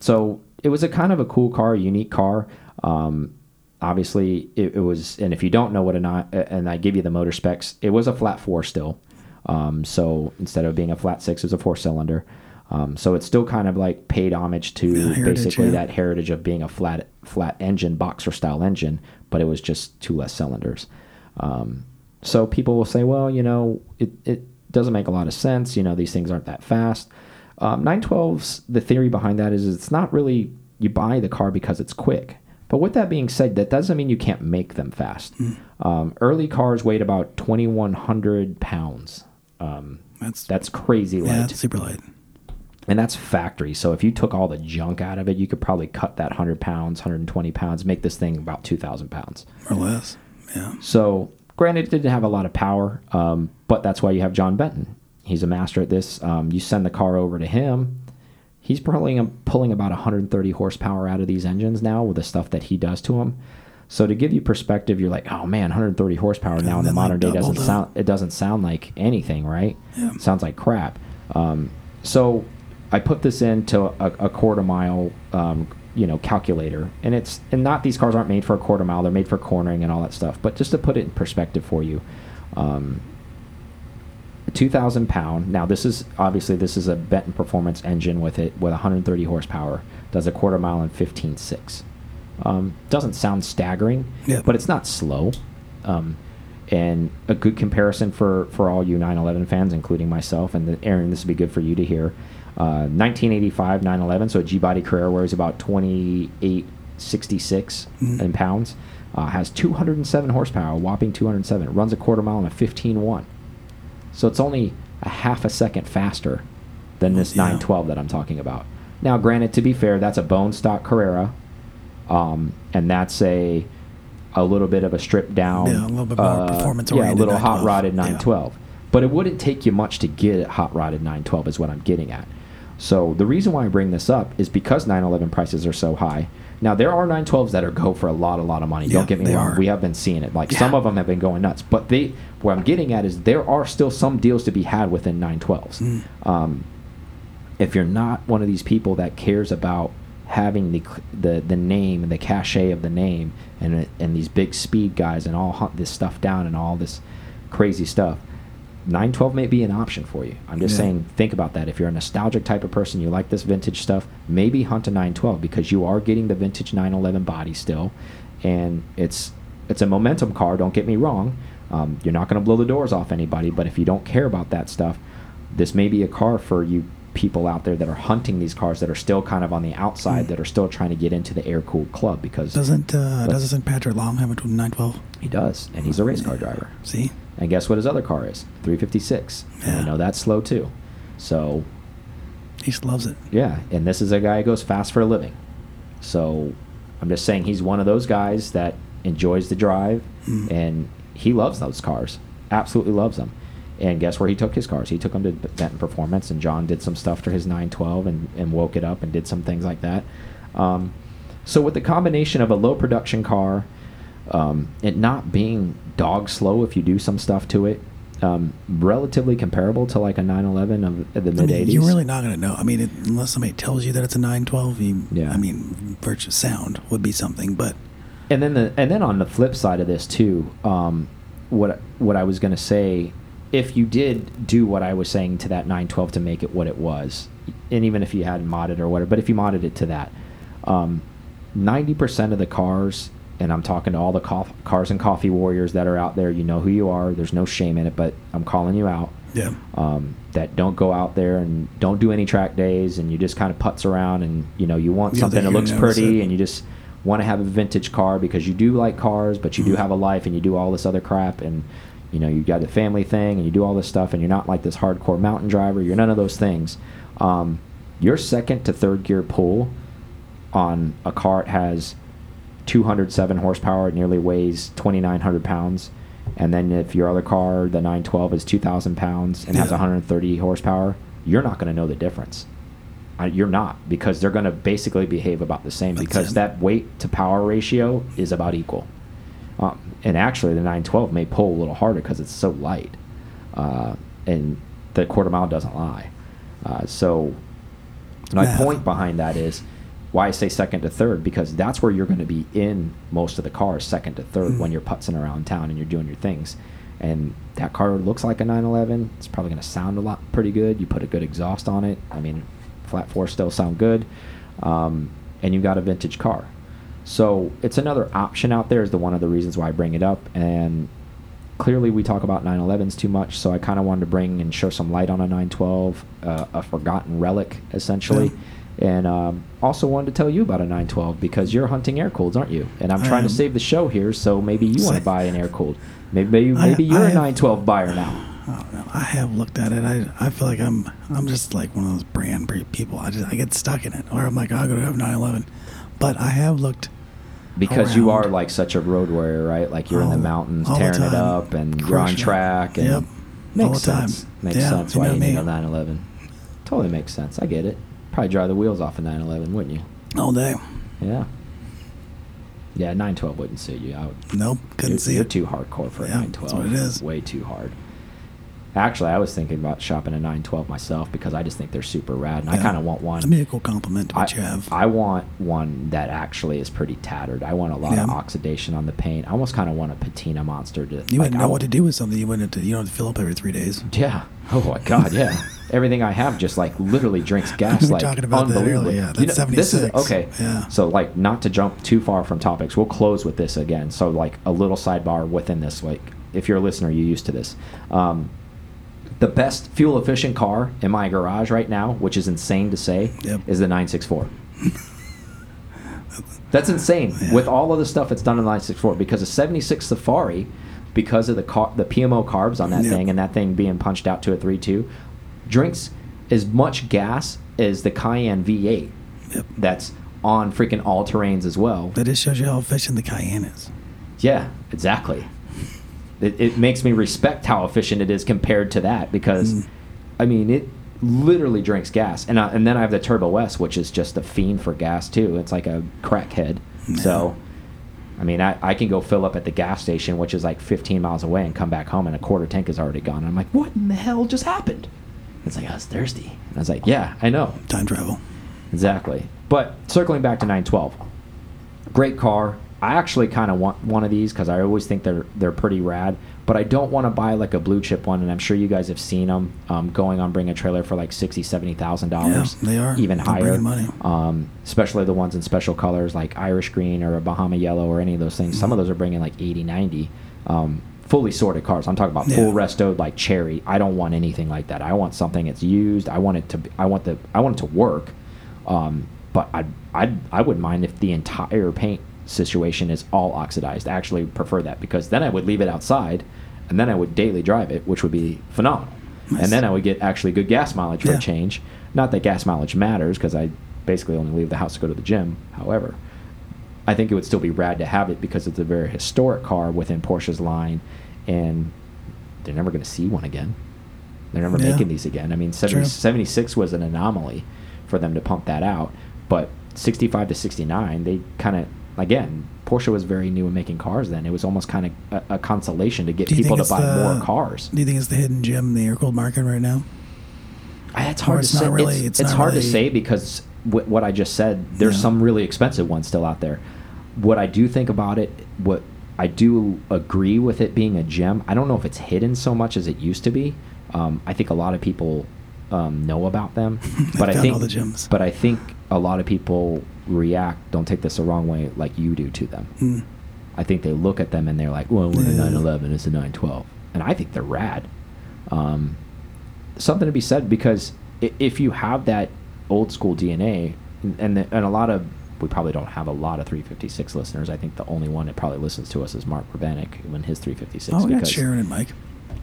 so it was a kind of a cool car, a unique car. Um, obviously, it, it was, and if you don't know what a and I give you the motor specs, it was a flat four still. Um, so instead of being a flat six, it was a four cylinder. Um, so it still kind of like paid homage to heritage, basically yeah. that heritage of being a flat flat engine boxer style engine, but it was just two less cylinders. Um, so people will say, well, you know, it, it doesn't make a lot of sense. You know, these things aren't that fast. Um, 912s, the theory behind that is it's not really you buy the car because it's quick. But with that being said, that doesn't mean you can't make them fast. Um, early cars weighed about 2,100 pounds. Um, That's that's crazy light it's super light. and that's factory. So if you took all the junk out of it, you could probably cut that 100 pounds, 120 pounds, make this thing about 2,000 pounds. or less. Yeah. So granted, it didn't have a lot of power, um, but that's why you have John Benton. He's a master at this. Um, you send the car over to him. He's pulling pulling about 130 horsepower out of these engines now with the stuff that he does to them. So to give you perspective, you're like, oh man, 130 horsepower now in the like, modern day doesn't up. sound it doesn't sound like anything, right? Yeah. Sounds like crap. Um, so I put this into a, a quarter mile, um, you know, calculator, and it's and not these cars aren't made for a quarter mile; they're made for cornering and all that stuff. But just to put it in perspective for you, um, 2,000 pound. Now this is obviously this is a Benton Performance engine with it with 130 horsepower. Does a quarter mile in 15.6. Um, doesn't sound staggering, Yeah. but it's not slow. Um, and a good comparison for, for all you 911 fans, including myself, and the, Aaron, this would be good for you to hear. Uh, 1985 911, so a G body Carrera weighs about 2866 in pounds, uh, has 207 horsepower, a whopping 207. It runs a quarter mile in a 15.1. So it's only a half a second faster than this Yeah. 912 that I'm talking about. Now, granted, to be fair, that's a bone stock Carrera, um, and that's a a little bit of a stripped down, Yeah, a little bit more uh, yeah, a little hot 912. rodded Yeah. 912. But it wouldn't take you much to get a hot rodded 912, is what I'm getting at. So the reason why I bring this up is because 911 prices are so high. Now there are 912s that are go for a lot, a lot of money. Yeah, Don't get me wrong. are. We have been seeing it. Like Yeah. some of them have been going nuts. But they, what I'm getting at is there are still some deals to be had within 912s. Mm. Um, if you're not one of these people that cares about having the the the name and the cachet of the name and and these big speed guys and all hunt this stuff down and all this crazy stuff 912 may be an option for you. I'm just Yeah. saying think about that. If you're a nostalgic type of person you like this vintage stuff maybe hunt a 912 because you are getting the vintage 911 body still. And it's it's a momentum car don't get me wrong. Um, you're not going to blow the doors off anybody but if you don't care about that stuff this may be a car for you people out there that are hunting these cars that are still kind of on the outside that are still trying to get into the air cooled club because Doesn't uh, doesn't Patrick Long have a 912? he does and he's a race car driver. See, and guess what his other car is? 356 and Yeah. i know that's slow too. So he just loves it. yeah and this is a guy who goes fast for a living. So i'm just saying he's one of those guys that enjoys the drive Mm. and he loves those cars. Absolutely loves them. And guess where he took his cars? He took them to benton performance and john did some stuff to his 912 and, and woke it up and did some things like that. Um, so with the combination of a low production car um, it not being dog slow if you do some stuff to it um, relatively comparable to like a 911 of the I mid mean, 80s. you're really not going to know. I mean, it, unless somebody tells you that it's a 912, you, Yeah. I mean, virtual sound would be something, but and then the and then on the flip side of this too, um, what what I was going to say, if you did do what I was saying to that 912 to make it what it was, and even if you hadn't modded or whatever, but if you modded it to that, um, 90% of the cars, and I'm talking to all the cars and coffee warriors that are out there, you know who you are. There's no shame in it, but I'm calling you out. yeah. Um, that don't go out there and don't do any track days, and you just kind of putz around, and you know you want Yeah, something that looks pretty, it. and you just want to have a vintage car because you do like cars, but you do Mhm. have a life, and you do all this other crap, and you know you got a family thing, and you do all this stuff, and you're not like this hardcore mountain driver. You're none of those things. Um, your second to third gear pull on a car has 207 horsepower, it nearly weighs 2,900 pounds. And then if your other car, the 912, is 2,000 pounds and has 130 horsepower, you're not going to know the difference. Uh, You're not because they're going to basically behave about the same because that weight to power ratio is about equal. Um, and actually, the 912 may pull a little harder because it's so light, uh, and the quarter mile doesn't lie. Uh, so my Math. point behind that is why I say second to third because that's where you're going to be in most of the cars, second to third, Mm. when you're putzing around town and you're doing your things. And that car looks like a 911. It's probably going to sound a lot pretty good. You put a good exhaust on it. I mean, flat four still sound good. Um, and you've got a vintage car. So it's another option out there. Is the one of the reasons why I bring it up. And clearly we talk about 911s too much, so I kind of wanted to bring and show some light on a 912, uh, a forgotten relic essentially. And um, also wanted to tell you about a 912 because you're hunting air cooleds, aren't you? And I'm I trying am. to save the show here, so maybe you want to buy an air cooled. Maybe maybe, I- maybe you're I a have- 912 buyer now. I don't know. I have looked at it. I, I feel like I'm I'm just like one of those brand people. I just I get stuck in it, or I'm like I'll go to have 911. But I have looked. Because you are like such a road warrior, right? Like you're in the mountains all the tearing it up and you're on track and Yep. makes All the time. sense. Makes Yeah, sense you why know you need a 911. Totally makes sense. I get it. Probably dry the wheels off a 911, wouldn't you? all day. Yeah. Yeah, 912 wouldn't suit you. I would, Nope, couldn't you're, see you're it. too hardcore for a Yeah, 912. that's what it is. Way too hard. Actually, I was thinking about shopping a 912 myself because I just think they're super rad, and I kind of want one. Be a cool compliment to I, you have. I want one that actually is pretty tattered. I want a lot of oxidation on the paint. I almost kind of want a patina monster to. you like, wouldn't know what to do with something. You wouldn't. Have to, you don't have to fill up every three days. Yeah. Oh my God. Yeah. Everything I have just like literally drinks gas. We were like talking about that earlier. Yeah, You that's know, This is okay. Yeah. So like, not to jump too far from topics, we'll close with this again. So like a little sidebar within this. Like, if you're a listener, you're used to this. Um, the best fuel efficient car in my garage right now, which is insane to say, Yep. is the 964. That's insane. Yeah. With all of the stuff that's done in the 964, because the 76 Safari, because of the car, the PMO carbs on that Yep. thing, and that thing being punched out to a 3.2, drinks as much gas as the Cayenne V8. Yep. That's on freaking all terrains as well. That just shows you how efficient the Cayenne is. Yeah, exactly. It, it makes me respect how efficient it is compared to that because, Mm. I mean, it literally drinks gas. And, I, and then I have the Turbo S, which is just a fiend for gas, too. It's like a crackhead. So, I mean, I, I can go fill up at the gas station, which is like 15 miles away, and come back home, and a quarter tank is already gone. And I'm like, what in the hell just happened? It's like, I was thirsty. And I was like, yeah, I know. Time travel. Exactly. But circling back to 912, great car. I actually kind of want one of these because I always think they're they're pretty rad. But I don't want to buy like a blue chip one, and I'm sure you guys have seen them um, going on Bring a Trailer for like sixty, seventy thousand dollars. Yeah, they are. even They're higher. money. Um, especially the ones in special colors like Irish green or a Bahama yellow or any of those things. Some of those are bringing like 80, 90. Um, fully sorted cars. I'm talking about full Yeah. restoed like cherry. I don't want anything like that. I want something that's used. I want it to. Be, I want the. I want it to work. Um, but I I I wouldn't mind if the entire paint situation is all oxidized. I actually prefer that because then I would leave it outside, and then I would daily drive it, which would be phenomenal. Nice. And then I would get actually good gas mileage for Yeah. a change. Not that gas mileage matters because I basically only leave the house to go to the gym. However, I think it would still be rad to have it because it's a very historic car within Porsche's line, and they're never going to see one again. They're never Yeah. making these again. I mean, 70, 76 was an anomaly for them to pump that out, but 65 to 69, they kind of, again, Porsche was very new in making cars then. It was almost kind of a, a consolation to get people to buy the- more cars. Do you think it's the hidden gem in the air cooled market right now? It's hard it's to say. really- it's it's it's hard to say because wh- what I just said. There's Yeah. some really expensive ones still out there. What I do think about it, what I do agree with it being a gem. I don't know if it's hidden so much as it used to be. Um, I think a lot of people um, know about them, but I think all the gems. but I think a lot of people react. Don't take this the wrong way, like you do to them. Mm. I think they look at them and they're like, well, we're a Yeah. 911, it's a 912. And I think they're rad. Um, something to be said because if you have that old school DNA, and, the, and a lot of, we probably don't have a lot of 356 listeners. I think the only one that probably listens to us is Mark Urbanik when his 356. Oh, because Sharon and Mike.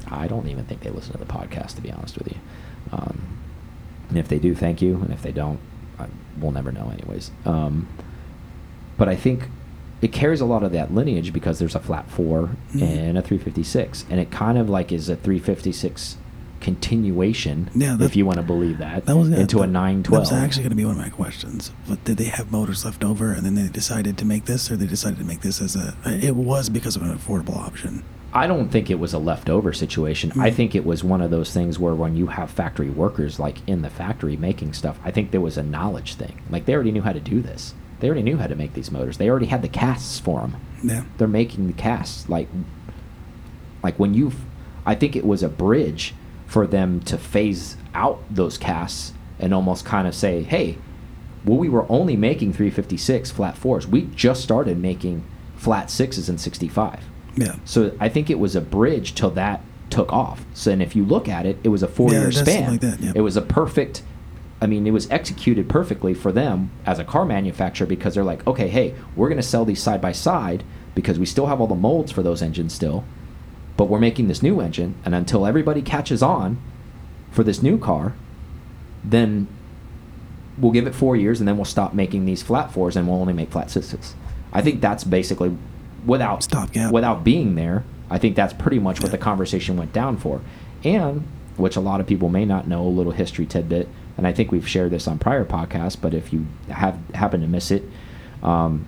I don't even think they listen to the podcast, to be honest with you. Um, and if they do, thank you. And if they don't, I, we'll never know, anyways. Um, but I think it carries a lot of that lineage because there's a flat 4 Mhm. and a 356, and it kind of like is a 356 continuation, Yeah, that- if you want to believe that, That was into a 912. That was actually going to be one of my questions. But did they have motors left over, and then they decided to make this, or they decided to make this as a? It was because of an affordable option. I don't think it was a leftover situation. I Mm. think it was one of those things where when you have factory workers like in the factory making stuff, I think there was a knowledge thing. Like they already knew how to do this. They already knew how to make these motors. They already had the casts for them. Yeah. They're making the casts like like when you I think it was a bridge for them to phase out those casts and almost kind of say, "Hey, well we were only making 356 flat 4s. We just started making flat 6s in 65." Yeah. So I think it was a bridge till that took off. So and if you look at it, it was a four Yeah, year it does seem span. like that, yeah. It was a perfect I mean, it was executed perfectly for them as a car manufacturer because they're like, okay, hey, we're gonna sell these side by side because we still have all the molds for those engines still, but we're making this new engine, and until everybody catches on for this new car, then we'll give it four years and then we'll stop making these flat fours and we'll only make flat sixes. I think that's basically without Stopgap. without being there. I think that's pretty much what the conversation went down for, and which a lot of people may not know a little history tidbit. And I think we've shared this on prior podcasts, but if you have happen to miss it, um,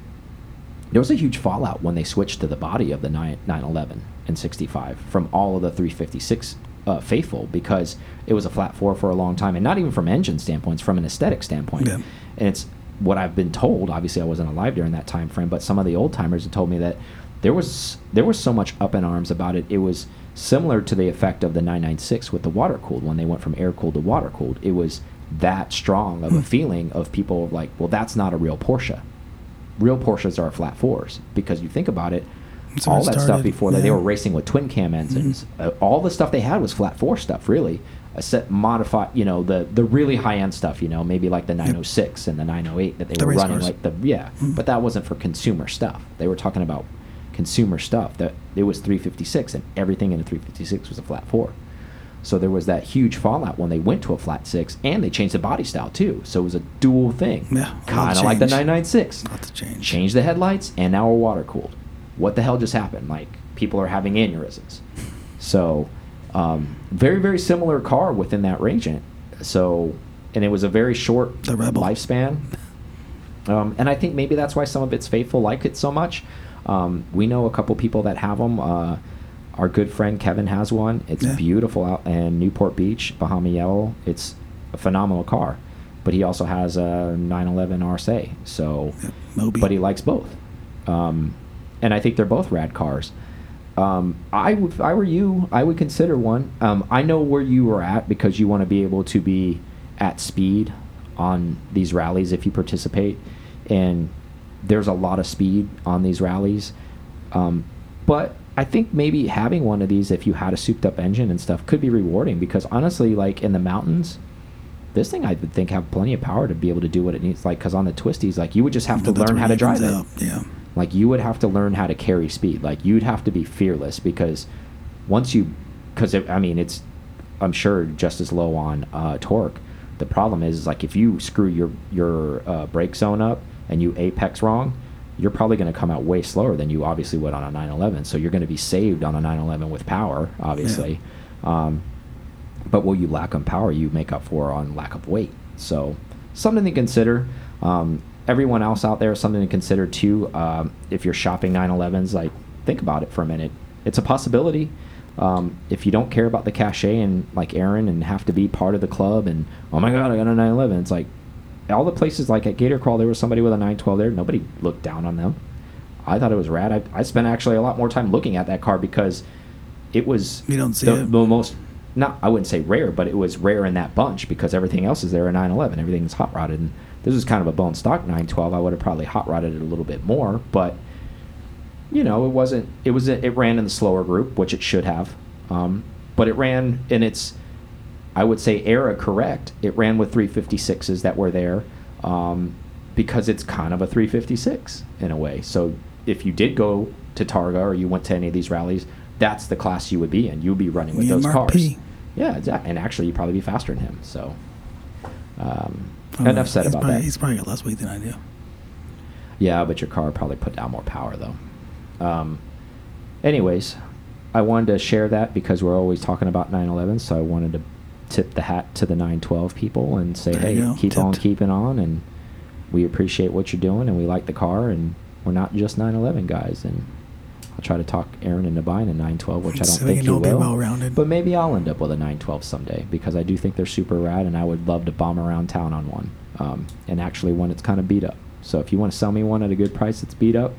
there was a huge fallout when they switched to the body of the 911 and 65 from all of the 356 uh, faithful because it was a flat four for a long time, and not even from engine standpoints, from an aesthetic standpoint. Yeah. And it's what I've been told. Obviously, I wasn't alive during that time frame, but some of the old timers have told me that there was there was so much up in arms about it. It was similar to the effect of the 996 with the water cooled when they went from air cooled to water cooled. It was that strong of a feeling of people like, well, that's not a real Porsche. Real Porsches are flat fours because you think about it, all it that stuff started, before that they yeah. Mm-hmm. were racing with twin cam engines. Uh, all the stuff they had was flat four stuff, really. A set modified, you know, the the really high end stuff, you know, maybe like the 906 and the 908 that they The were running, cars. like the yeah. Mhm. But that wasn't for consumer stuff. They were talking about consumer stuff. That it was 356 and everything in a 356 was a flat four. So there was that huge fallout when they went to a flat six, and they changed the body style too. So it was a dual thing, Yeah, kind of like the 996 Lots of change. change the headlights, and now we're water cooled. What the hell just happened? Like people are having aneurysms. So, um, very very similar car within that range. So, and it was a very short The Rebel. lifespan. Um, and I think maybe that's why some of its faithful like it so much. Um, we know a couple people that have them. Uh, our good friend Kevin has one. It's Yeah. beautiful out in Newport Beach, Bahama Yellow. It's a phenomenal car. But he also has a 911 RSA. So, Moby. but he likes both. Um, and I think they're both rad cars. Um, I would, if I were you, I would consider one. Um, I know where you were at because you want to be able to be at speed on these rallies if you participate, and there's a lot of speed on these rallies. Um, but I think maybe having one of these, if you had a souped-up engine and stuff, could be rewarding because honestly, like in the mountains, this thing I would think have plenty of power to be able to do what it needs. Like, because on the twisties, like you would just have to learn how to drive it. out, Yeah. Like you would have to learn how to carry speed. Like you'd have to be fearless because once you, because I mean it's, I'm sure just as low on uh, torque. The problem is, is like if you screw your your uh, brake zone up and you apex wrong, you're probably going to come out way slower than you obviously would on a 911. So you're going to be saved on a 911 with power, obviously. Um, but what you lack on power, you make up for on lack of weight. So something to consider. Um, everyone else out there, something to consider too. Um, if you're shopping 911s, like think about it for a minute. It's a possibility. Um, if you don't care about the cachet and like Aaron and have to be part of the club and oh my god, I got a 911, it's like all the places like at Gator Crawl, there was somebody with a 912 there. Nobody looked down on them. I thought it was rad. I, I spent actually a lot more time looking at that car because it was You don't see the, it. the most not I wouldn't say rare, but it was rare in that bunch because everything else is there a 911. Everything's hot rodded, and this is kind of a bone stock 912. I would have probably hot rodded it a little bit more, but you know, it wasn't. It was. It ran in the slower group, which it should have, um, but it ran in its. I would say era correct. It ran with 356s that were there, um, because it's kind of a 356 in a way. So if you did go to Targa or you went to any of these rallies, that's the class you would be in. You would be running with those Mark cars. P. Yeah, exactly. And actually, you'd probably be faster than him. So, um, don't know. enough said He's about probably, that. He's probably got less weight than I do. Yeah, but your car probably put down more power though. Um, anyways, I wanted to share that because we're always talking about 911, so I wanted to tip the hat to the 912 people and say, There hey, keep on keeping on, and we appreciate what you're doing, and we like the car, and we're not just 911 guys. And I'll try to talk Aaron into buying a 912, which I don't So think he all be will. well-rounded. But maybe I'll end up with a 912 someday because I do think they're super rad, and I would love to bomb around town on one. Um, and actually, one that's kind of beat up. So if you want to sell me one at a good price that's beat up,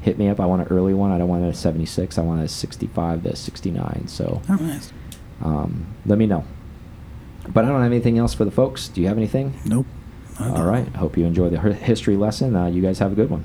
hit me up. I want an early one. I don't want a 76. I want a 65 to 69. So Oh, nice. um, let me know. But I don't have anything else for the folks. Do you have anything? Nope. All right. Hope you enjoy the history lesson. Uh, you guys have a good one.